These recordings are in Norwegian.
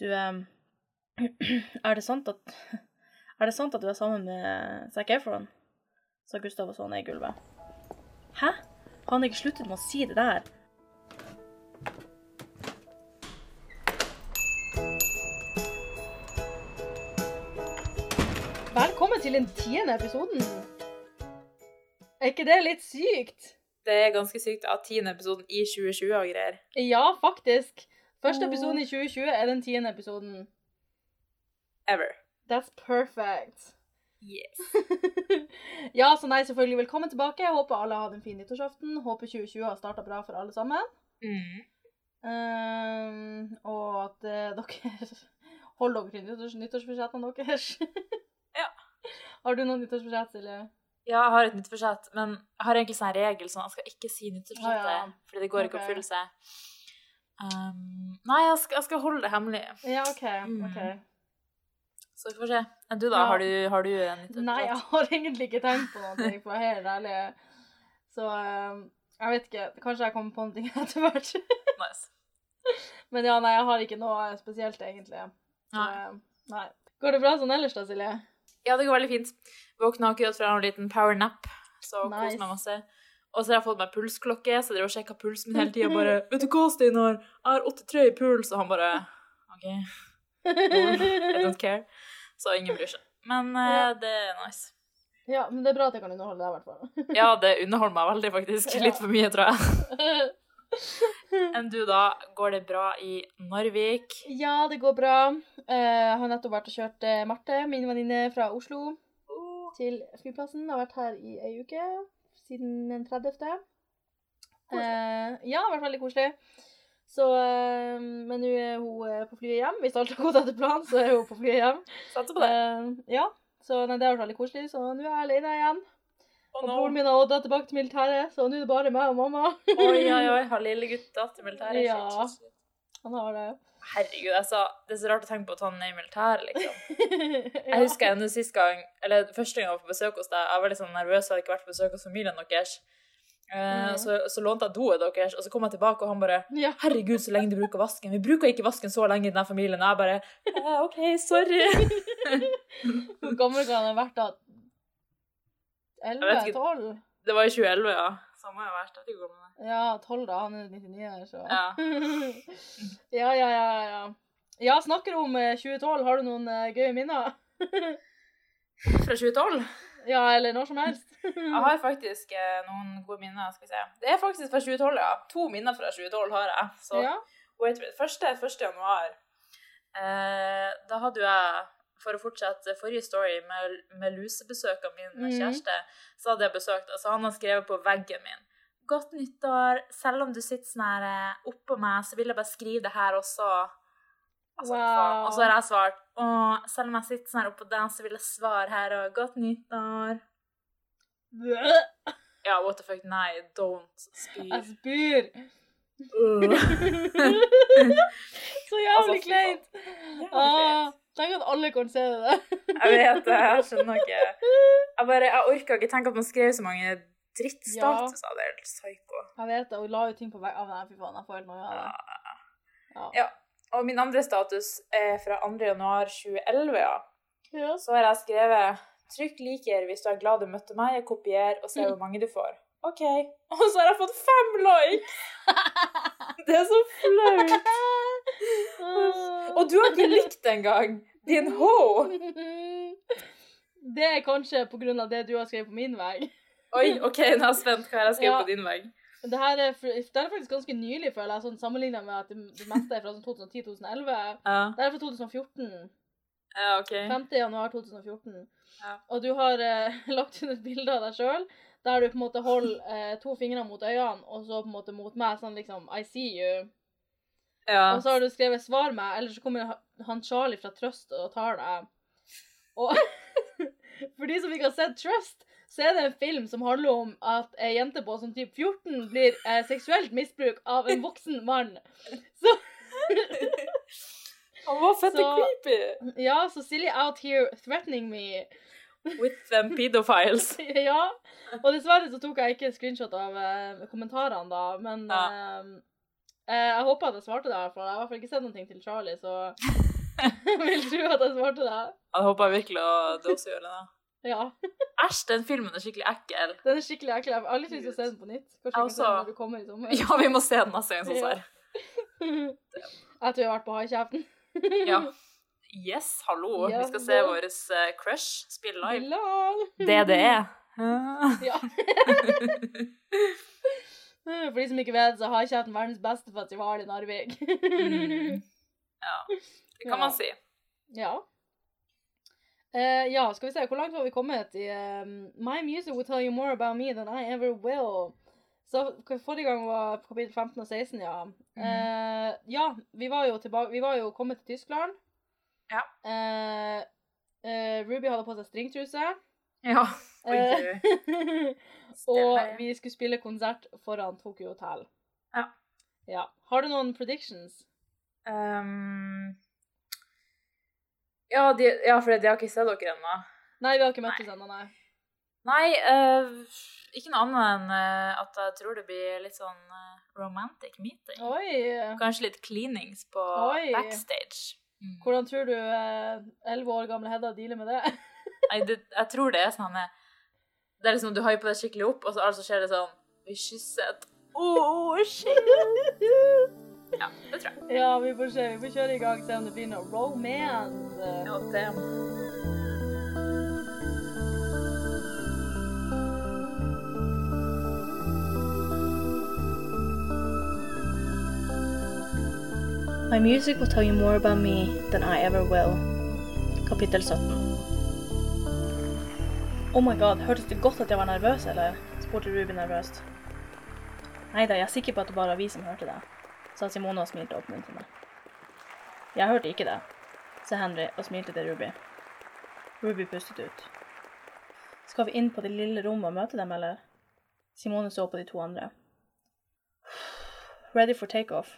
Du, eh, er det sant at Er det sant at du er sammen med Zac Efron? sa Gustav og så ned i gulvet. Hæ? Har han ikke sluttet med å si det der? Velkommen til den tiende episoden. Er ikke det litt sykt? Det er ganske sykt at tiende episoden i 2020 og greier. Ja, faktisk. Første episoden i 2020 er den tiende episoden. Ever. That's perfect. Yes. ja, så nei, selvfølgelig velkommen tilbake. Jeg håper alle har hatt en fin nyttårsaften. Håper 2020 har starta bra for alle sammen. Mm. Um, og at uh, dere holder dere til nyttårs nyttårsforsettene deres. Ja. Har du noen nyttårsforsett, Silje? Ja, jeg har et nyttårsforsett, men jeg har egentlig sånn regel sånn jeg skal ikke si nyttårsforsettet, Ah, ja. fordi det går ikke i oppfyllelse. Um, nei, jeg skal, jeg skal holde det hemmelig. Ja, OK. Mm. ok. Så vi får se. Enn du, da? Ja. Har, du, har du en nyttårsforsett? Nei, jeg har egentlig ikke tenkt på noe, for å være helt ærlig. Så um, jeg vet ikke. Kanskje jeg kommer på noe etter hvert. Nice. Men ja, nei, jeg har ikke noe spesielt, egentlig. Så, Nei. eh, nei. Går det bra sånn ellers, da, Silje? Ja, det går veldig fint. Våkna akkurat fra en liten power nap, så Nice. koser meg masse. Og så har jeg fått meg pulsklokke, så jeg sjekker pulsen min hele tida. Bare 'Vet du hva, Steinar? Jeg har 83 i puls.' Og han bare OK, I don't care. Så ingen bryr seg. Men uh, det er nice. ja, men det er bra at jeg kan underholde deg, i hvert fall. Ja, det underholder meg veldig, faktisk. Litt for mye, tror jeg. Enn du, da? Går det bra i Narvik? Ja, det går bra. Eh, Jeg har nettopp vært og kjørt eh, Marte, min venninne fra Oslo, til flyplassen. Har vært her i ei uke, siden den 30. Eh, ja, vært veldig koselig. Så, eh, men nå er hun eh, på flyet hjem. Hvis alt har gått etter planen, så er hun på flyet hjem. Satser på det. Uh, ja, så nei, det har vært veldig koselig. Så nå er jeg alene igjen. Å, Og broren min har dratt tilbake til militæret, så nå er det bare meg og mamma. Oi, oi, oi. Har lille gutt dratt til militæret? Ja. Shit, shit, shit. Han har det. Herregud, altså, det er så rart å tenke på at han er i militæret, liksom. Jeg husker ennå sist gang, eller første gang jeg var på besøk hos deg, jeg var litt sånn nervøs, jeg hadde ikke vært på besøk hos familien deres. Eh, Mhm. så, så lånte jeg doet deres, og så kom jeg tilbake, og han bare Ja. Herregud, så lenge du bruker vasken. Vi bruker ikke vasken så lenge i denne familien. Og jeg bare eh, OK, sorry. Hvor gammel kan han ha vært da? Jeg vet ikke. 11-12? Det var i 2011, ja. Samme har jeg vært. Jeg vet ikke hvor gammel. Ja, 12 da. Han er 99 her, så. Ja. ja, ja, ja, ja. Ja, snakker om eh, 2012. Har du noen eh, gøye minner? Fra 2012? Ja, eller når som helst. Jeg har faktisk eh, noen gode minner. skal vi se. Det er faktisk fra 2012, ja. To minner fra 2012 har jeg. Så Ja. Wait, wait. Første, 1. januar. Eh, da hadde jeg, for å fortsette forrige story med, med lusebesøk av min mm. kjæreste, så hadde jeg besøkt Altså, han har skrevet på veggen min Godt nyttår. Selv om du sitter sånn her eh, oppå meg, så vil jeg bare skrive det her også. Altså, Wow. Og så har jeg svart Og selv om jeg sitter sånn her oppå deg, så vil jeg svare her og Godt nyttår. Ja, what the fuck. Nei, don't spy. Jeg spyr. Uh. Så jævlig Altså, kleint. Ah, kleint. tenk at alle kan se det. Jeg vet det, jeg skjønner ikke. Jeg bare, jeg orker ikke tenke at man skrev så mange drittstatuser. Det er helt psyko. Jeg vet det, Hun la jo ting på vei av deg, fy faen. Jeg får helt noe av det. Ja. Ja. Og min andre status er fra 2. januar 2011, ja. Ja. Så har jeg skrevet Trykk liker hvis du er glad du møtte meg, kopier og se hvor mange du får. OK. Og så har jeg fått fem likes! Det er så flaut. Og du har ikke likt det engang! Din ho! Det er kanskje på grunn av det du har skrevet på min vegg. Oi, OK, nå er jeg spent. Hva har jeg skrevet Ja. på din vei? Det her er, det er faktisk ganske nylig, føler jeg, sånn sammenlignet med at det, det meste er fra sånn 2010-2011. Ja, Det er fra 2014. ja OK. 5. januar 2014. Ja. Og du har eh, lagt ut et bilde av deg sjøl der du på en måte holder eh, to fingre mot øynene, og så på en måte mot meg, sånn liksom I see you. Ja. Og så har du skrevet 'svar meg', eller så kommer han Charlie fra Trøst og tar deg. Og for de som ikke har sett Trust, så er det en film som handler om at ei jente på sånn typ 14 blir eh, seksuelt misbruk av en voksen mann. Så Han var fette creepy! ja, så Silje out here threatening me. With them pedophiles. ja. Og dessverre så tok jeg ikke screenshot av eh, kommentarene da, men Ja. eh, Eh, jeg håper at jeg svarte deg, for jeg har i hvert fall ikke sett noe til Charlie, så jeg vil tro at jeg svarte deg. Jeg håper virkelig at du også gjør det. da. Ja. Æsj, den filmen er skikkelig ekkel. Den er skikkelig ekkel. Jeg har litt lyst til å se den på nytt. Kanskje vi kan Altså- når du kommer i sommer. Ja, vi må se den neste gang, sånn ser. Jeg tror jeg har vært på haikjeften. Ja. Yes, hallo. Ja, Vi skal se vår uh, crush spille live. Lol. Det det er. Ja. For de som ikke vet, så har Haikjeften verdens beste festival i Narvik. Mm. Ja, det kan man si. Ja. Eh, ja, skal vi se. Hvor langt har vi kommet i um, My music will tell you more about me than I ever will. Så Forrige gang var kapittel 15 og 16, ja. Eh, ja, vi var jo tilbake Vi var jo kommet til Tyskland. Ja. Uh, Ruby hadde på seg stringtruse. Ja. Og vi skulle spille konsert foran Tokyo Hotel. Ja. ja. Har du noen predictions? Um, ja, de, ja, for de har ikke sett dere ennå. Nei, vi har ikke møttes ennå, nei. Nei, uh, ikke noe annet enn eh, at jeg tror det blir litt sånn eh, romantic meeting. Oi! Kanskje litt cleanings på Oi. backstage. Mm. Hvordan tror du elleve år gamle Hedda dealer med det? Nei, det, jeg tror det er sånn at Det er liksom du hyper deg skikkelig opp, og så altså skjer det sånn Vi kysser. Oh, shit! Ja, det tror jeg. ja, vi får se. Vi får kjøre i gang, se om det blir noe romance. Ja, det. My music will tell you more about me than I ever will. Kapittel 17. Oh my god, hørtes det godt at jeg var nervøs, eller? spurte Ruby nervøst. Nei da, jeg er sikker på at det bare var vi som hørte det, sa Simone og smilte oppmuntrende. Jeg hørte ikke det, sa Henry og smilte til Ruby. Ruby pustet ut. Skal vi inn på det lille rommet og møte dem, eller? Simone så på de to andre. Ready for takeoff.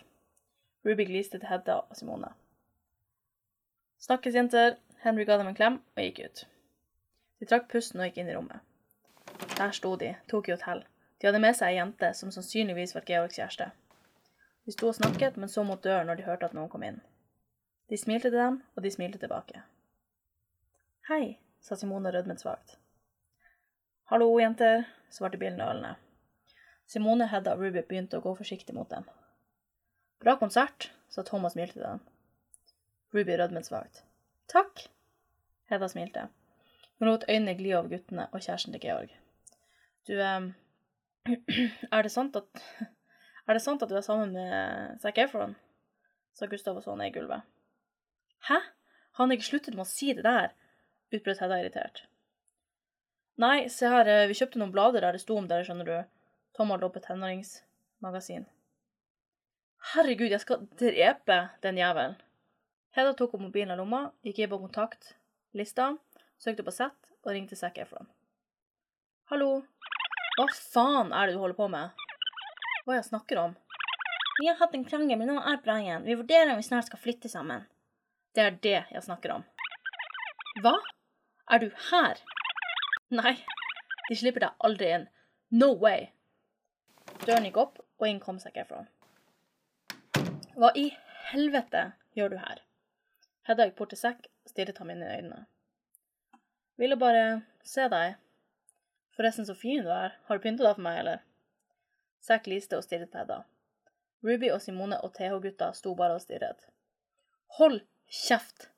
Ruby gliste til Hedda og Simone. Snakkes, jenter. Henry ga dem en klem og gikk ut. De trakk pusten og gikk inn i rommet. Der sto de, Tokyo Hotel. De hadde med seg ei jente som sannsynligvis var Georgs kjæreste. De sto og snakket, men så mot døren når de hørte at noen kom inn. De smilte til dem, og de smilte tilbake. Hei, sa Simone rødmet svakt. Hallo, jenter, svarte bilen nølende. Simone, Hedda og Ruby begynte å gå forsiktig mot dem. Bra konsert, sa Tom og smilte til dem. Ruby rødmet svakt. Takk. Hedda smilte. Hun lot øynene gli over guttene og kjæresten til Georg. Du, eh, er det sant at Er det sant at du er sammen med Zac Efron? sa Gustav og så ned i gulvet. Hæ? Han har ikke sluttet med å si det der? utbrøt Hedda irritert. Nei, se her, eh, vi kjøpte noen blader der det sto om dere, skjønner du. Tom holdt opp et tenåringsmagasin. Herregud, jeg skal drepe den jævelen. Hedda tok opp mobilen av lomma, gikk inn på kontaktlista, søkte på Sett og ringte Zac Efron. Hallo? Hva faen er det du holder på med? Hva jeg snakker om? Vi har hatt en krangel, men nå er bra igjen. Vi vurderer om vi snart skal flytte sammen. Det er det jeg snakker om. Hva? Er du her? Nei, de slipper deg aldri inn. No way. Døren gikk opp, og inn kom seg herfra. Hva i helvete gjør du her? Hedda gikk bort til sekk, og stirret ham inn i øynene. Ville bare se deg. Forresten, så fin du er. Har du pynta deg for meg, eller? Zac liste og stirret på Hedda. Ruby og Simone og TH-gutta sto bare og stirret. Hold kjeft!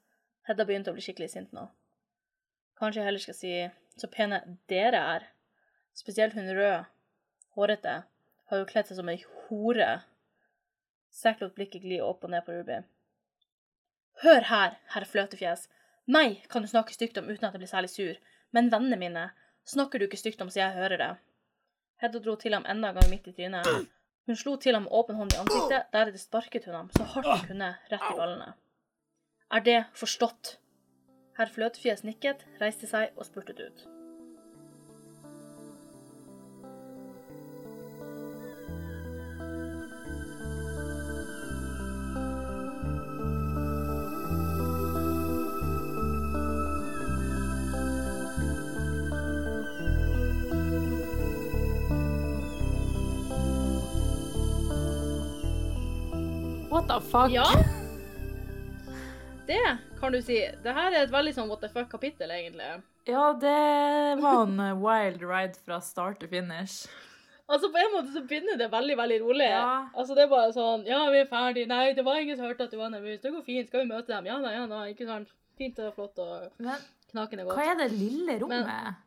Hedda begynte å bli skikkelig sint nå. Kanskje jeg heller skal si så pene dere er. Spesielt hun røde, hårete, har jo kledd seg som ei hore. Zack lot blikket gli opp og ned på Ruby. Hør her, herr Fløtefjes. Meg kan du snakke stygt om uten at jeg blir særlig sur, men vennene mine snakker du ikke stygt om så jeg hører det. Hedda dro til ham enda en gang midt i trynet. Hun slo til ham åpen hånd i ansiktet, deretter sparket hun ham så hardt hun kunne, rett i ballene. Er det forstått? Herr Fløtefjes nikket, reiste seg og spurtet ut. What the fuck? Ja. Det kan du si. Det her er et veldig sånn what the fuck-kapittel, egentlig. Ja, det var en eh, wild ride fra start til finish. Altså På en måte så begynner det veldig veldig rolig. Ja. Altså Det er bare sånn Ja, vi er ferdig. Nei, det var ingen som hørte at du var nervøs. Det går fint. Skal vi møte dem? Ja da, ja da. Ikke sant? Fint og flott og knakende godt. hva er det lille rommet?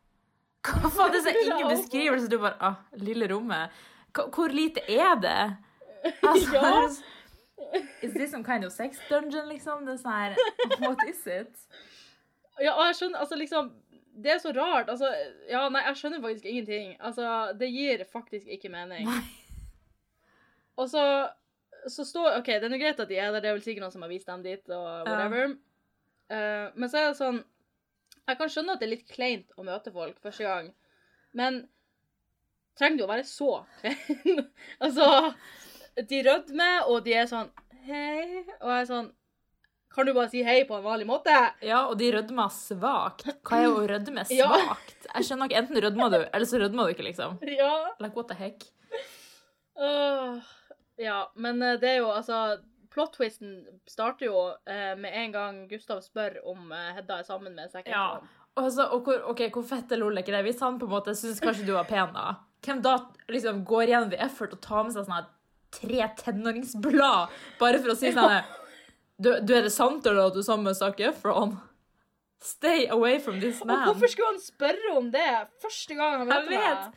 Hva faen, det er ingen beskrivelse. Du bare ah, lille rommet. H Hvor lite er det? Altså, Ja. Is this some kind of sex dungeon, liksom? Det er sånn her What is it? Ja, og jeg skjønner Altså, liksom Det er så rart. Altså Ja, nei, jeg skjønner faktisk ingenting. Altså, det gir faktisk ikke mening. Nei. Og så så står OK, det er nå greit at de er der, det er vel sikkert noen som har vist dem dit, og whatever. Eh, men så er det sånn Jeg kan skjønne at det er litt kleint å møte folk første gang, men trenger det å være så kleint? altså De rødmer, og de er sånn Hei. Og jeg er sånn Kan du bare si hei på en vanlig måte? Ja, og de rødmer svakt. Hva er å rødme Ja. svakt? Jeg skjønner ikke. Enten rødmer du, eller så rødmer du ikke, liksom. Ja. Like, what the heck? Uh, ja, men eh, det er jo altså Plot-twisten starter jo eh, med en gang Gustav spør om eh, Hedda er sammen med Zac Ja. Efron. Og hvor, ok, hvor fett er lol ikke det? Hvis han på en måte syns kanskje du var pen, da, hvem da liksom går igjen ved effort og tar med seg sånn her tre tenåringsblad bare for å si sånn du, du, Er det sant eller at du er sammen med Zac Efron? Stay away from this Og man. hvorfor skulle han spørre om det første gang han møter meg?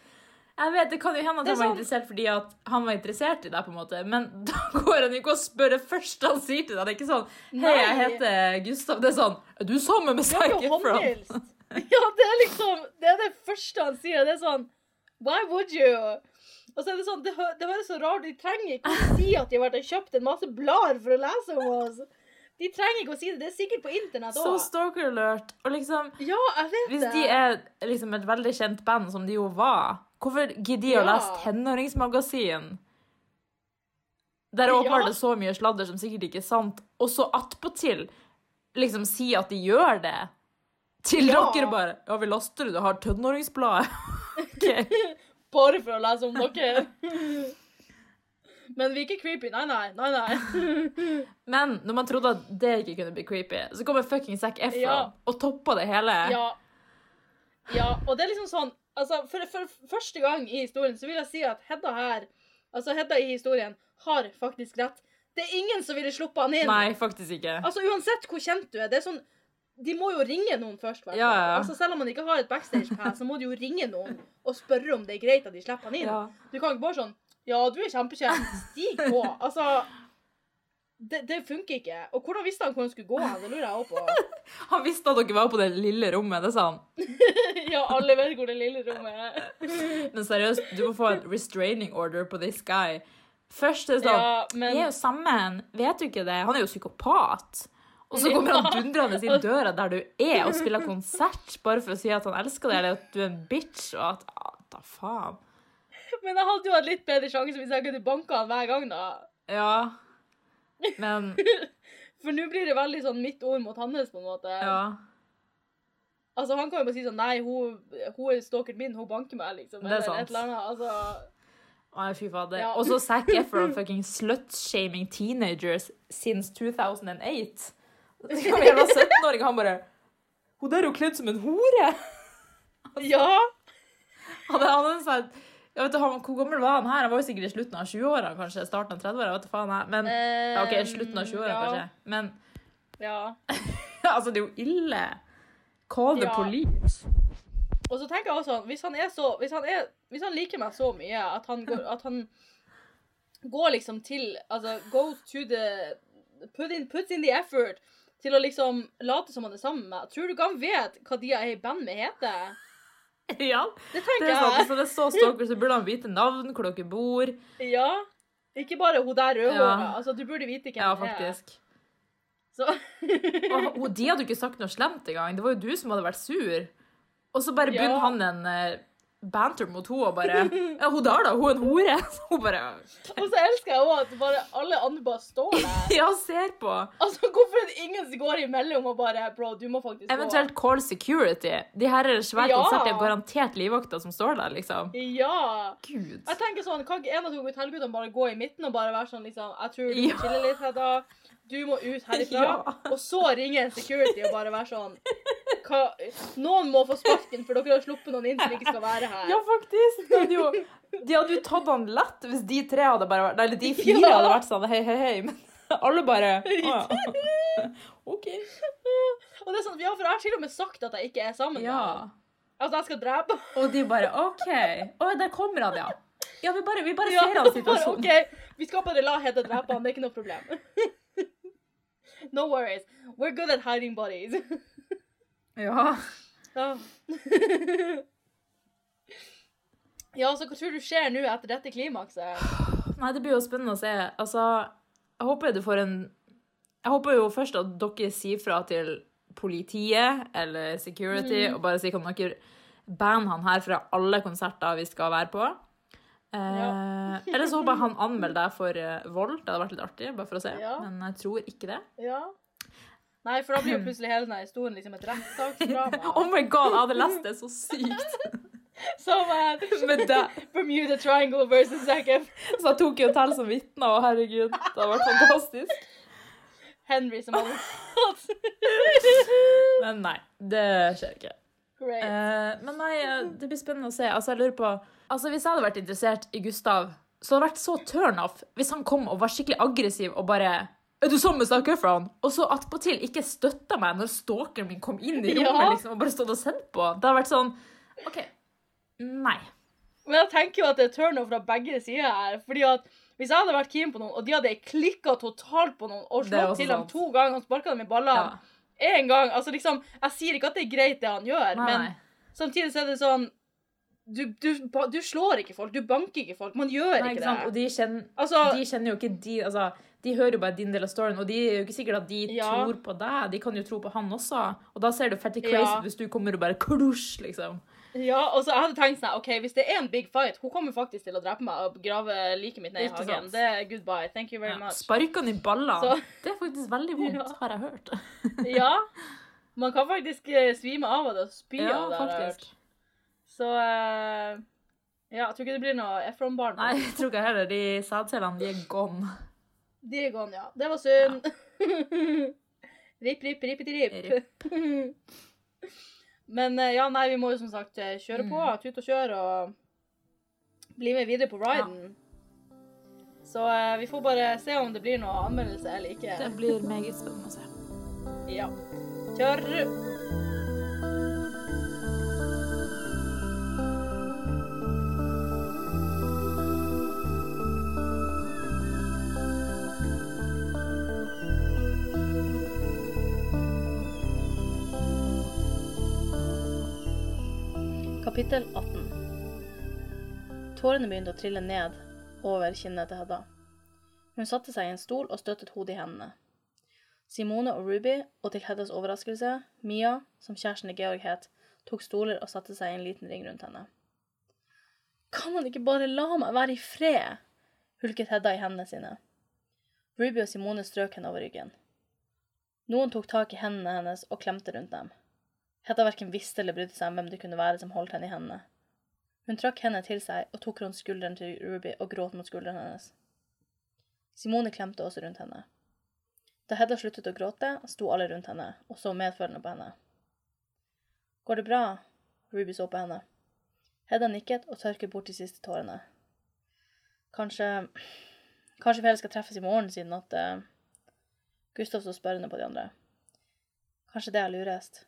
Jeg vet, Det kan jo hende at han var sånn- interessert fordi han var interessert i deg, på en måte. men da går han ikke og spør det første han sier til deg. Det er ikke sånn 'Hei, jeg heter Gustav.' Det er sånn 'Er du sammen med Zac Efron?' Ja, det er liksom Det er det første han sier. Det er sånn Why would you? Og så er det sånn, det, det høres så rart De trenger ikke å si at de har vært og kjøpt en masse blader for å lese om oss. De trenger ikke å si det. Det er sikkert på internett Så òg. stalker alert. Og liksom Ja, jeg vet Hvis de er liksom et veldig kjent band, som de jo var, hvorfor gidder de å lese tenåringsmagasin? Der Ja. det så mye sladder som sikkert ikke er sant, og så attpåtil liksom si at de gjør det. Til Ja. dere bare Ja, vi laster det, du har tenåringsbladet. OK. Bare for å lese om dere. Men vi er ikke creepy. Nei, nei. nei, nei. Men når man trodde at det ikke kunne bli creepy, så kommer fucking Zac Efron Ja. og topper det hele. Ja. ja. Og det er liksom sånn Altså, for, for første gang i historien så vil jeg si at Hedda her Altså, Hedda i historien har faktisk rett. Det er ingen som ville sluppet han inn. Nei, faktisk ikke. Altså, uansett hvor kjent du er. Det er sånn De må jo ringe noen først. Ja, ja. Altså, selv om man ikke har et backstage-pass, så må de jo ringe noen og spørre om det er greit at de slipper han inn. Du kan ikke bare sånn Ja, du er kjempekjent. Stig på. Altså det, det funker ikke. Og hvordan visste han hvor han skulle gå? Det lurer jeg også på. Han visste at dere var på det lille rommet, det sa han. Ja, alle vet hvor det lille rommet er. Men seriøst, du må få en restraining order på this guy. Først er det sånn Ja, Vi er jo sammen, vet du ikke det? Han er jo psykopat. Og så kommer han dundrende inn døra der du er, og spiller konsert bare for å si at han elsker deg, eller at du er en bitch, og at ah, Da faen. Men jeg hadde jo hatt litt bedre sjanse hvis jeg kunne banka han hver gang, da. Ja. Men For nå blir det veldig sånn mitt ord mot hans, på en måte. Ja. Altså, Han kan jo bare si sånn Nei, hun, hun er stalkeren min, hun banker meg, liksom. Det er sant. et eller annet. Altså, Nei, fy fader. Ja. Og så Zac Efron fucking slut-shaming teenagers since 2008. Så var jævla 17-åring, han bare Hun der er jo kledd som en hore! ja! Han, han sånn jeg vet, han, Hvor gammel var han her? Han var jo sikkert i slutten av 20-åra, kanskje. Starten av 30-åra. vet du faen jeg. Men um, OK, slutten av 20-åra, ja. kanskje. Men Ja. altså, det er jo ille. Call the Ja. police. Og så tenker jeg også, hvis han er så Hvis han, er, hvis han liker meg så mye at han går, at han går liksom til Altså go to the put in, Put in the effort til å liksom late som han er sammen med. Tror du ikke han vet hva de jeg er i band med, heter? Ja, Det det tenker er sant. jeg. Så det er så stalker, så burde han vite navn, hvor dere bor. Ja. Ikke bare hun der rødhåra. Ja. Altså, du burde vite hvem Ja, det er. Så Og, og de hadde jo ikke sagt noe slemt engang. Det var jo du som hadde vært sur. Og så bare Ja. begynner han en eh, banter mot henne og bare Ja, hun der, da. Hun er en hore. Så hun bare Og så elsker jeg òg at bare alle andre bare står der. Ja, ser på. Altså, Hvorfor er det ingen som går imellom og bare Bro, du må faktisk gå. Eventuelt call security. De her er svært Ja. konserter, er garantert livvakter som står der, liksom. Ja. Gud. Jeg tenker sånn, Kan ikke en av to hotellguttene bare gå i midten og bare være sånn liksom Jeg tror du må Ja. chille litt, Hedda. Du må ut herifra. Ja. Og så ringe en security og bare være sånn hva, Noen må få sparken, for dere har sluppet noen inn som ikke skal være her. Ja, faktisk. De hadde jo, de hadde jo tatt han lett hvis de tre hadde bare vært Eller de fire Ja. hadde vært sånn hei, hei, hei. Men alle bare Å ja. OK. Og det er sånn, ja, for jeg har til og med sagt at jeg ikke er sammen med Ja. han. Altså, jeg skal drepe. Og de bare OK. Å, der kommer han, ja. Ja, vi bare, vi bare Ja, ser hans bare, okay. Vi skal bare la Hedda drepe han, det er ikke noe problem. No worries. We're good at hiding bodies. Ja. Ja. ja, så hva tror du skjer nå etter dette klimakset? Nei, det blir jo spennende å se. Altså, jeg håper du får en Jeg håper jo først at dere sier fra til politiet eller security Mm. og bare sier kan dere banne han her fra alle konserter vi skal være på. Eh, Eller så håper jeg han anmelder deg for eh, vold. Det hadde vært litt artig, bare for å se. Ja. Men jeg tror ikke det. Ja. Nei, for da blir jo plutselig hele denne historien liksom et rettssaksdrama. Oh my god, jeg hadde lest det så sykt! Så eh, Men det, Bermuda Triangle versus Zac Efron. så jeg tok jo til som vitne, og herregud, det hadde vært fantastisk. Henry som advokat. Men nei, det skjer ikke. Great. Eh, men nei, eh, det blir spennende å se. Altså, jeg lurer på Altså, Hvis jeg hadde vært interessert i Gustav, så hadde det vært så turn off hvis han kom og var skikkelig aggressiv og bare er du sammen med Zac Efron? Og så attpåtil ikke støtta meg når stalkeren min kom inn i rommet Ja. liksom, og bare stått og sett på. Det har vært sånn OK. Nei. Men jeg tenker jo at det er turn off fra begge sider her. fordi at hvis jeg hadde vært keen på noen, og de hadde klikka totalt på noen og slått til dem to ganger og sparka dem i ballene Ja. gang altså liksom, Jeg sier ikke at det er greit, det han gjør, Nei, men samtidig så er det sånn du, du, du slår ikke folk, du banker ikke folk. Man gjør nei ikke ikke sant? Og de kjenner, Altså, de kjenner jo ikke de altså, De hører jo bare din del av storyen, og de er jo ikke sikkert at de Ja. tror på deg. De kan jo tro på han også. Og da ser det fatty crazy Ja. hvis du kommer og bare klusj, liksom. ja, og så jeg hadde tenkt sånn, ok, Hvis det er en big fight Hun kommer faktisk til å drepe meg og grave liket mitt ned i hagen. sant. Det er goodbye. Thank you very Ja. much. Sparker han i ballene. Det er faktisk veldig vondt, Ja. har jeg hørt. Ja. Man kan faktisk eh, svime av av det og spy Ja, av det. faktisk. Så uh, ja, jeg tror ikke det blir noe Efron-barn. Nei, jeg tror ikke heller. De sædcellene, de er gone. Er ja. Det var synd. Ripp, ripp, rip ripp. Men eh, ja, nei, vi må jo som sagt eh, kjøre på. Mm. Tut og kjøre og bli med videre på riden. Så eh, vi får bare se om det blir noe anmeldelse eller ikke. Det blir meget spennende å se. Ja. Kjør! Kapittel 18 Tårene begynte å trille ned over kinnet til Hedda. Hun satte seg i en stol og støttet hodet i hendene. Simone og Ruby, og til Heddas overraskelse, Mia, som kjæresten til Georg het, tok stoler og satte seg i en liten ring rundt henne. Kan han ikke bare la meg være i fred? hulket Hedda i hendene sine. Ruby og Simone strøk henne over ryggen. Noen tok tak i hendene hennes og klemte rundt dem. Hedda verken visste eller brydde seg om hvem det kunne være som holdt henne i hendene. Hun trakk henne til seg og tok rundt skulderen til Ruby og gråt mot skulderen hennes. Simone klemte også rundt henne. Da Hedda sluttet å gråte, sto alle rundt henne og så medfølende på henne. Går det bra? Ruby så på henne. Hedda nikket og tørket bort de siste tårene. Kanskje Kanskje vi heller skal treffes i morgen, siden at uh, Gustav så spørrende på de andre. Kanskje det er lurest.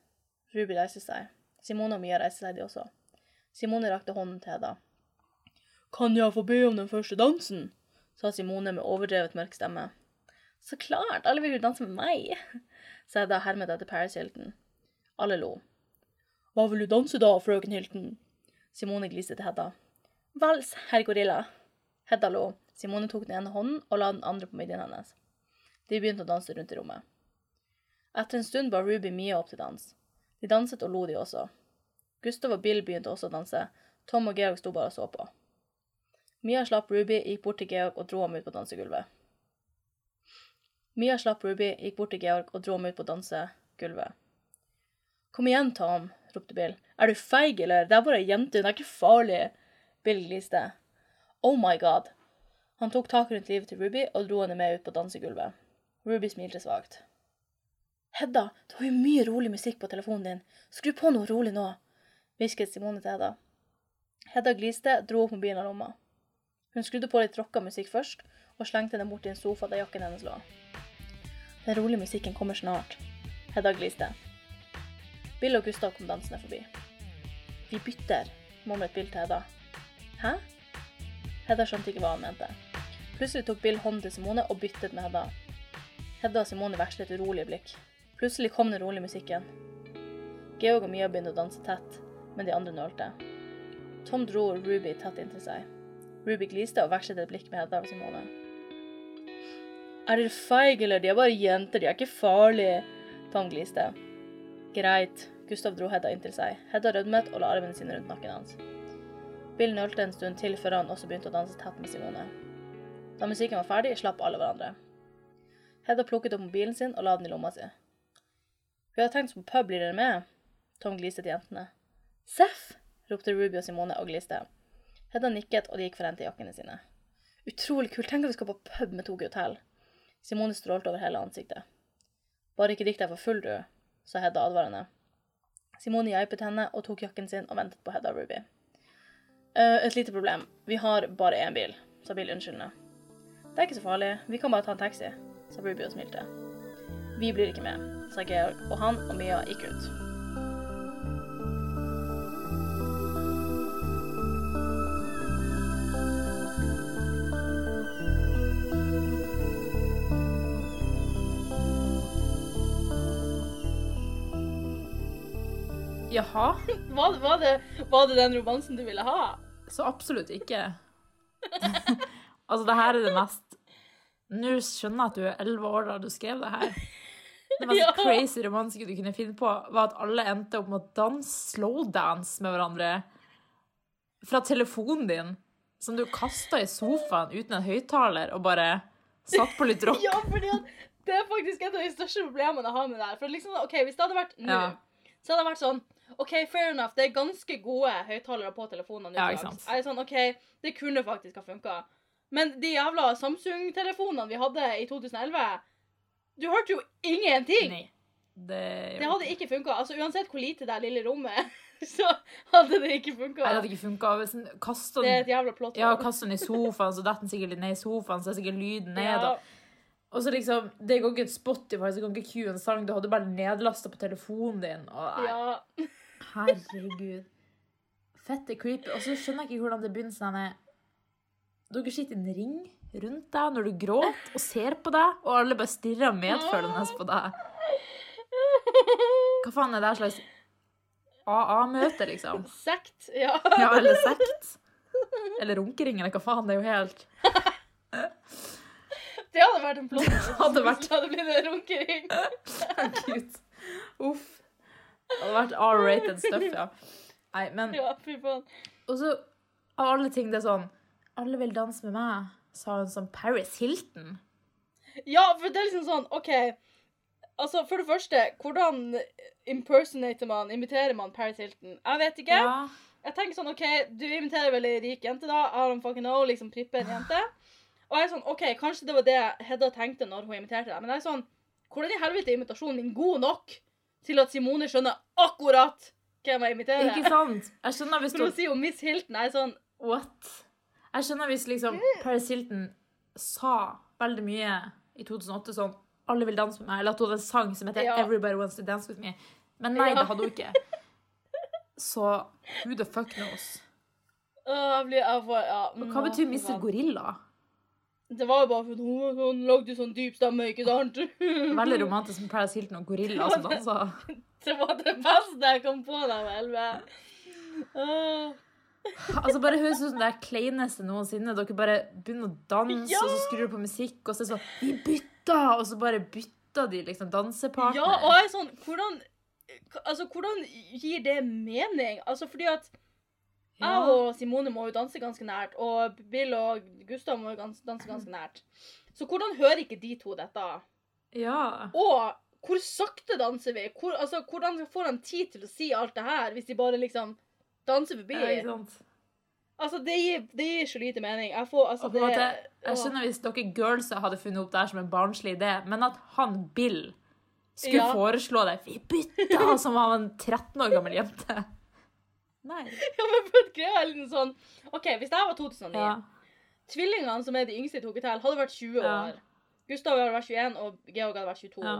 Ruby reiser seg. Simone og Mia reiser seg, de også. Simone rakte hånden til Hedda. Kan jeg få be om den første dansen? sa Simone med overdrevet mørk stemme. Så klart, alle vil jo danse med meg, sa Hedda hermet etter Paris Hilton. Alle lo. Hva vil du danse da, frøken Hilton? Simone gliste til Hedda. Vals, herr Gorilla. Hedda lo. Simone tok den ene hånden og la den andre på midjen hennes. De begynte å danse rundt i rommet. Etter en stund ba Ruby Mia opp til dans. De danset og lo, de også. Gustav og Bill begynte også å danse, Tom og Georg sto bare og så på. Mia slapp Ruby, gikk bort til Georg og dro ham ut på dansegulvet. Mia slapp Ruby, gikk bort til Georg og dro ham ut på dansegulvet. Kom igjen, Tom, ropte Bill. Er du feig, eller? Det er bare ei jente, hun er ikke farlig. Bill gliste. Oh my god. Han tok tak rundt livet til Ruby og dro henne med ut på dansegulvet. Ruby smilte svakt. Hedda, du har jo mye rolig musikk på telefonen din. Skru på noe rolig nå, hvisket Simone til Hedda. Hedda gliste, dro opp mobilen av lomma. Hun skrudde på litt rocka musikk først, og slengte den bort i en sofa der jakken hennes lå. Den rolige musikken kommer snart. Hedda gliste. Bill og Gustav kom dansende forbi. Vi bytter, mumlet Bill til Hedda. Hæ? Hedda skjønte ikke hva han mente. Plutselig tok Bill hånden til Simone og byttet med Hedda. Hedda og Simone vekslet urolige blikk. Plutselig kom den rolige musikken. Georg og Mia begynte å danse tett, men de andre nølte. Tom dro Ruby tett inntil seg. Ruby gliste og vekslet et blikk med Hedda og Simone. Er dere feige, eller? De er bare jenter, de er ikke farlige. Tom gliste. Greit. Gustav dro Hedda inntil seg. Hedda rødmet og la armene sine rundt nakken hans. Bill nølte en stund til før han også begynte å danse tett med Simone. Da musikken var ferdig, slapp alle hverandre. Hedda plukket opp mobilen sin og la den i lomma si. Vi har tenkt oss på pub, blir dere med? Tom gliste til jentene. Seff! ropte Ruby og Simone og gliste. Hedda nikket, og de gikk for å hente jakkene sine. Utrolig kult, tenk at vi skal på pub med Tokyo Hotel. Simone strålte over hele ansiktet. Bare ikke drikk deg for full, du, sa Hedda advarende. Simone geipet henne og tok jakken sin og ventet på Hedda og Ruby. Uh, et lite problem. Vi har bare én bil, sa Bill unnskyldende. Det er ikke så farlig, vi kan bare ta en taxi, sa Ruby og smilte. Vi blir ikke med, sa Georg, og han og Mia gikk ut. Jaha? Var, var, det, var det den romansen du ville ha? Så absolutt ikke. altså, det her er det mest Nå skjønner jeg at du er elleve år da du skrev det her. Det mest Ja. crazy romanske du kunne finne på, var at alle endte opp med å danse slowdance med hverandre fra telefonen din, som du kasta i sofaen uten en høyttaler, og bare satt på litt rock. Ja, fordi det er faktisk et av de største problemene jeg har med det her. For liksom, ok, Hvis det hadde vært nå, Ja. så hadde det vært sånn OK, fair enough, det er ganske gode høyttalere på telefonene. Ja, ikke sant. Jeg er sånn, OK, det kunne faktisk ha funka. Men de jævla Samsung-telefonene vi hadde i 2011 Du hørte jo ingenting! Nei. Det, Det hadde ikke funka. Altså, uansett hvor lite det er lille rommet, så hadde det ikke funka. Det hadde ikke funka. Hvis en Det er den et jævla plott. Ja, kaster den i sofaen, så detter den sikkert ned i sofaen, så er sikkert lyden ned. Ja. Og, og så liksom, Det går ikke et Spotify, så kan ikke cue en sang. Du hadde bare nedlasta på telefonen din. Og, ja. herregud. Fette creepy. Og så skjønner jeg ikke hvordan det begynner sånn Dere sitter i en ring rundt deg når du gråter, og ser på deg, og alle bare stirrer medfølende på deg. Hva faen er det her slags AA-møte, liksom? Sekt. Ja. Ja, eller sekt? Eller runkering, eller hva faen? Det er jo helt Det hadde vært en plott. hadde vært- Det hadde blitt en runkering. Gud. Uff. Det hadde vært R-rated stuff, ja. Nei, men Ja, fy faen. Og så, av alle ting, det er sånn Alle vil danse med meg, sa hun som Paris Hilton. Ja, for det er liksom sånn, OK Altså, for det første, hvordan impersonater man, imiterer man Paris Hilton? Jeg vet ikke. Ja. Jeg tenker sånn, OK, du imiterer vel ei rik jente, da. I don't fucking know, liksom prippe en jente. Og jeg er sånn, OK, kanskje det var det Hedda tenkte når hun imiterte deg, men jeg er sånn Hvordan i helvete er imitasjonen din god nok til at Simone skjønner akkurat hvem jeg imiterer? Ikke sant? Jeg skjønner hvis du For å si jo Miss Hilton jeg er sånn What? Jeg skjønner hvis liksom Paris Hilton sa veldig mye i 2008 sånn Alle vil danse med meg, eller at hun hadde en sang som heter Ja. Everybody Wants to Dance With Me. Men nei, Ja. det hadde hun ikke. Så who the fuck knows? Uh, blir, får, ja, Og hva betyr Mr. Gorilla? Det var jo bare fordi hun, hun lagde sånn dyp stemme, ikke sant? Veldig romantisk med Paris Hilton og gorilla som danser. Det var det beste jeg kom på da jeg var elleve. Altså Bare høres ut som det er kleineste noensinne. Dere bare begynner å danse, Ja! og så skrur du på musikk, og så er det sånn Vi bytter! Og så bare bytter de liksom dansepartner. Ja, og jeg er sånn Hvordan Altså, hvordan gir det mening? Altså, fordi at Jeg og Simone må jo danse ganske nært, og Bill og Gustav må jo danse ganske nært. Så hvordan hører ikke de to dette? ja. Og hvor sakte danser vi? Hvor, altså, hvordan får han tid til å si alt det her, hvis de bare liksom danser forbi? Ja, ikke sant? Altså, det gir, det gir så lite mening. Jeg får, altså, det, måte, jeg skjønner hvis dere girlsa hadde funnet opp det her som en barnslig idé, men at han Bill skulle Ja. foreslå det Vi bytta! Som han var en 13 år gammel jente. Nei. Ja, men greia er litt sånn OK, hvis det var 2009 Ja. Tvillingene, som er de yngste i Tokyo Hotel, hadde vært 20 Ja. år. Gustav hadde vært 21, og Georg hadde vært 22. ja.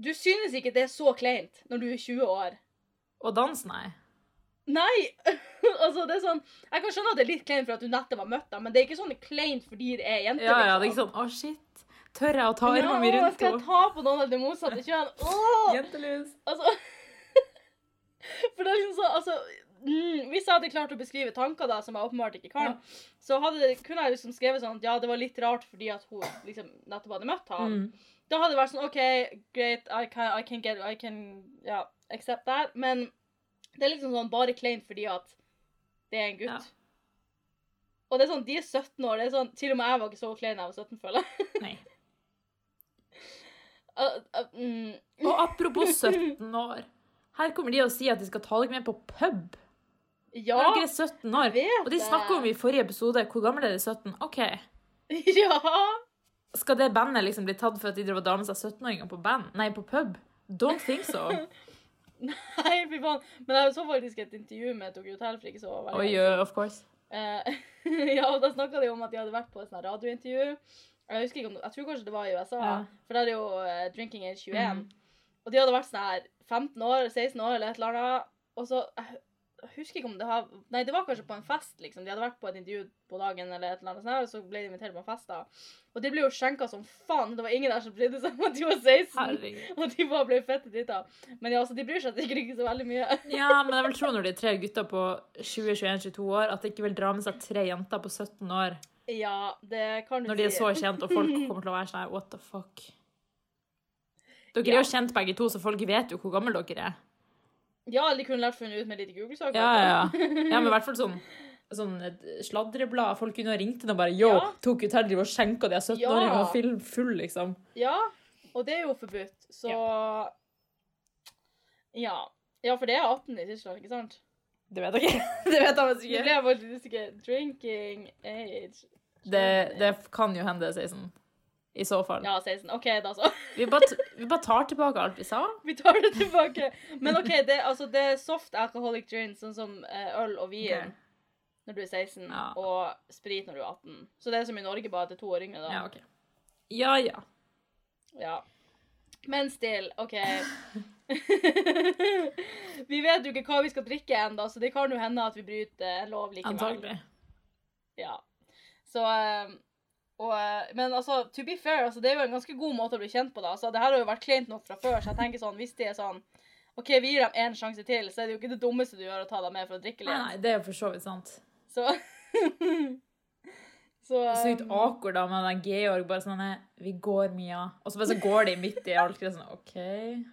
Du synes ikke det er så kleint når du er 20 år? Og dans, nei. Nei! altså, det er sånn Jeg kan skjønne at det er litt kleint for at du nettopp har møtt dem, men det er ikke sånn kleint fordi det er jenter. Ja, ja, det er liksom. ikke sånn Å, shit. Tør jeg å ta armene mine rundt rundt skal jeg ta på noen av det motsatte kjønn? Oh! Jentelus. Altså For det er liksom sånn altså, mm, Hvis jeg hadde klart å beskrive tanker, da, som jeg åpenbart ikke kan, så hadde, det- kunne jeg liksom skrevet sånn at ja, det var litt rart fordi at hun liksom nettopp hadde møtt han. Mm. Da hadde det vært sånn OK, great, I can, I can get I can ja, accept that. Men det er liksom sånn bare kleint fordi at det er en gutt. Ja. Og det er sånn, de er 17 år. det er sånn, Til og med jeg var ikke så klein da jeg var 17, føler jeg. Nei. Uh, uh, mm. Og apropos 17 år. Her kommer de og sier at de skal ta dere med på pub. Ja! Når dere er 17 år. Og de snakka om i forrige episode hvor gammel er de 17? OK. Ja! Skal det bandet liksom bli tatt for at de drev og seg 17-åringer på band? Nei, på pub? Don't think so. Nei, fy faen. Men jeg så faktisk et intervju med Tokyo Hotel for ikke så veldig lenge uh, of course. Eh, ja, og da snakka de om at de hadde vært på et sånt radiointervju. Jeg husker ikke om, jeg tror kanskje det var i USA, Ja. for der er jo eh, Drinking Age 21. Mm. Og de hadde vært sånn her 15 år, 16 år eller et eller annet. Og så jeg, jeg husker ikke om det har Nei, det var kanskje på en fest, liksom. De hadde vært på et intervju på dagen, eller et eller annet sånt, og så ble de invitert på en fest. da. Og de ble jo skjenka som faen. Det var ingen der som brydde seg om at de var 16. Herregud. Og de bare ble fette drita. Men ja, altså, de bryr seg sikkert ikke så veldig mye. Ja, men jeg vil tro når de er tre gutter på 20, 21, 22 år, at de ikke vil dra med seg tre jenter på 17 år Ja, det kan du si. når de er så kjent, og folk kommer til å være sånn her, what the fuck. Dere Ja. er jo kjent begge to, så folk vet jo hvor gamle dere er. Ja, de kunne lært funnet ut med litt Google-saker. Ja, ja, ja. Ja, men i hvert fall sånn Sånn et sladreblad. Folk kunne ha ringt inn og bare Yo, Ja. tok ut her, driver og skjenker de er 17-åringene Ja. film full, liksom. Ja, og det er jo forbudt, så Ja. Ja, for det er 18 i Tyskland, ikke sant? Det vet jeg ikke. Det vet jeg Det faktisk ble jeg faktisk ikke. Drinking age Det, det kan jo hende det er 16. I så fall. Ja, 16. OK, da så. Vi, bare, vi bare tar tilbake alt vi sa. Vi tar det tilbake. Men OK, det, altså, det er soft alcoholic drinks, sånn som eh, øl og vin okay. når du er 16, Ja. og sprit når du er 18. Så det er som i Norge, bare er to år yngre, da. Ja, okay. Ja, ja. Ja. Men still, OK. vi vet jo ikke hva vi skal drikke ennå, så det kan jo hende at vi bryter en lov likevel. Antagelig. Ja. Så eh, og, eh, Men altså, to be fair, altså, det er jo en ganske god måte å bli kjent på. da. Altså, det her har jo vært kleint nok fra før, så jeg tenker sånn, hvis de er sånn OK, vi gir dem én sjanse til, så er det jo ikke det dummeste du gjør å ta dem med for å drikke litt. nei, det er jo for så vidt sant. Så Så um... er Sykt awkward da med den Georg bare sånn Vi går, Mia. Og så bare så går de midt i alt. det er Sånn, OK,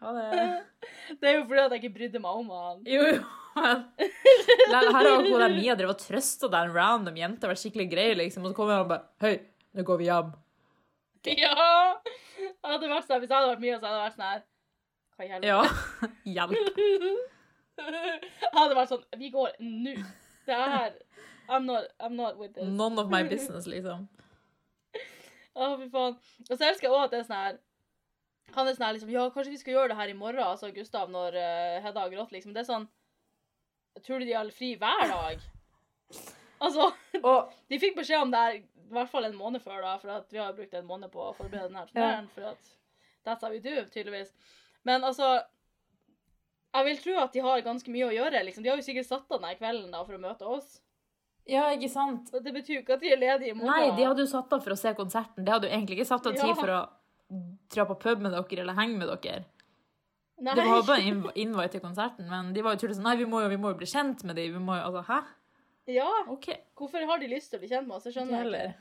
ha det. Det er jo fordi at jeg ikke brydde meg om han. Jo, jo. Her har hun der Mia drevet og trøsta den en random jente, vært skikkelig grei, liksom. Og så kommer han og bare Hei, nå går vi hjem. Ja! Jeg hadde vært sånn, Hvis jeg hadde vært mye, så hadde jeg vært sånn her Hva i helvete? Ja. Hjelp. Jeg hadde vært sånn Vi går nå. Det er I'm not, I'm not with this. None of my business, liksom. Å, fy faen. Og så elsker jeg òg at det er sånn her Han er sånn her liksom Ja, kanskje vi skal gjøre det her i morgen, altså Gustav, når uh, Hedda grått, liksom. Det er sånn Tror du de har fri hver dag? Altså, Og de fikk beskjed om det her i hvert fall en måned før, da, for vi har brukt en måned på å forberede denne turneren. For at that's how we do, tydeligvis. Men altså Jeg vil tro at de har ganske mye å gjøre. liksom. De har jo sikkert satt av denne kvelden da for å møte oss. Ja, ikke sant? Og det betyr jo ikke at de er ledige i morgen. Nei, de hadde jo satt av for å se konserten. De hadde jo egentlig ikke satt av tid Ja. for å dra på pub med dere eller henge med dere. Nei. Det var bare inv- invite til konserten, men de var jo tydelig sånn Nei, vi må jo, vi må jo bli kjent med dem. Vi må jo Altså, hæ? Ja, Okay. hvorfor har de lyst til å bli kjent med oss? Jeg skjønner ikke.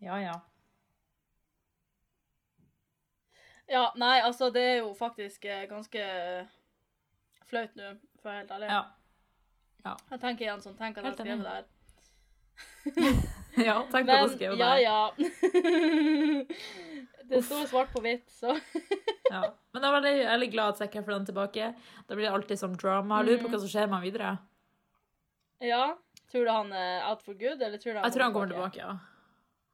Ja, ja. Ja, nei, altså, det er jo faktisk eh, ganske flaut nå. for å være helt ærlig. Ja. Jeg tenker igjen sånn, tenk at jeg har Helt skrevet det her. ja tenk at du skrev ja, det. ja. det står svart på hvitt, så Ja. Men jeg er jeg veldig glad at Zac får den tilbake. Da blir det alltid sånn drama. Jeg lurer på hva som skjer med han videre. ja. Tror du han er out for good, eller tror du han Jeg tror han kommer tilbake, ja.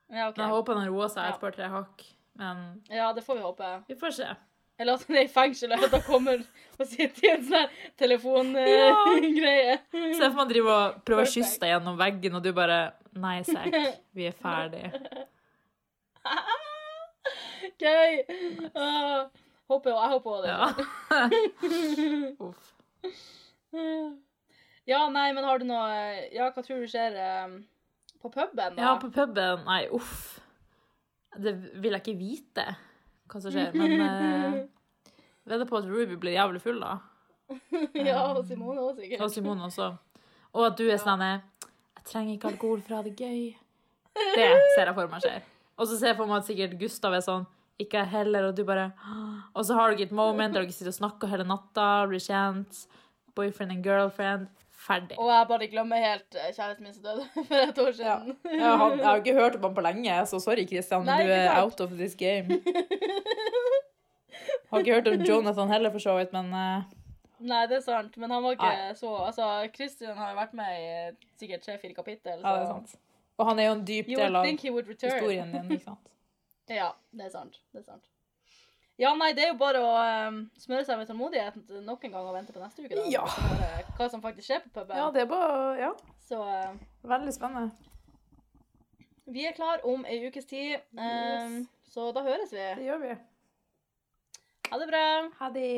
Ja, okay. Men jeg håper han roer seg et par-tre hakk. Men ja, det får vi håpe. vi får se. Eller at han er i fengsel, og at han kommer og sitter i en sånn telefongreie. Ja. Se for meg driver og prøver å kysse deg gjennom veggen, og du bare Nei, Sekk, vi er ferdig. Gøy! Uh, håper, jeg håper også det. Ja. Uff. Ja, nei, men har du noe Ja, hva tror du skjer um, på puben, da? Ja, på puben Nei, uff. Det vil jeg ikke vite hva som skjer, men uh, vedder på at Ruby blir jævlig full, da. ja, og Simone òg, sikkert. Og Simone også. Og at du er sånn Jeg trenger ikke alkohol for å ha det gøy. Det ser jeg for meg skjer. Og så ser jeg for meg at sikkert Gustav er sånn Ikke jeg heller, og du bare Og så har dere et moment der dere sitter og snakker hele natta, blir kjent. Boyfriend and girlfriend. Ferdig. Og jeg bare glemmer helt eh, kjæresten min som døde for et år siden. Ja, han, jeg har ikke hørt om han på lenge, så sorry, Christian, Nei, du er out of this game. Har ikke hørt om Jonathan heller, for så vidt, men uh... Nei, det er sant, men han var ikke Nei. så Altså, Christian har jo vært med i eh, sikkert tre-fire kapittel, så ja, det er sant. Og han er jo en dyp del av historien din, ikke sant? Ja, det er sant. Det er sant. Ja, nei, det er jo bare å um, smøre seg med tålmodighet nok en gang og vente på neste uke. da. Ja. Hva som faktisk skjer på puben. Ja, det er bare Ja, Så uh, veldig spennende. vi er klar om ei ukes tid. Um, så da høres vi. Det gjør vi. Ha det bra. Ha det.